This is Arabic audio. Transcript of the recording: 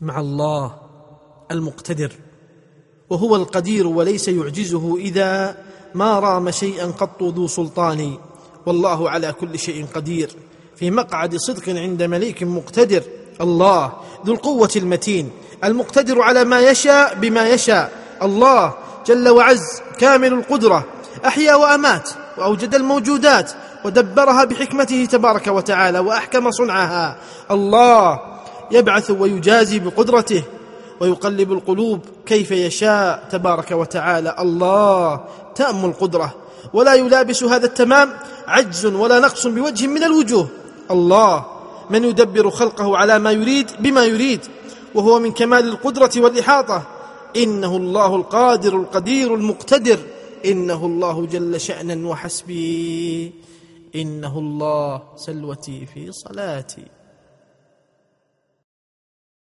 مع الله المقتدر وهو القدير وليس يعجزه إذا ما رام شيئا قط ذو سلطان. والله على كل شيء قدير. في مقعد صدق عند مليك مقتدر الله ذو القوة المتين المقتدر على ما يشاء بما يشاء. الله جل وعز كامل القدرة أحيا وأمات وأوجد الموجودات ودبرها بحكمته تبارك وتعالى وأحكم صنعها. الله يبعث ويجازي بقدرته ويقلب القلوب كيف يشاء تبارك وتعالى. الله تام القدرة ولا يلابس هذا التمام عجز ولا نقص بوجه من الوجوه. الله من يدبر خلقه على ما يريد بما يريد وهو من كمال القدرة والإحاطة. إنه الله القادر القدير المقتدر. إنه الله جل شأنا وحسبي. إنه الله سلوتي في صلاتي.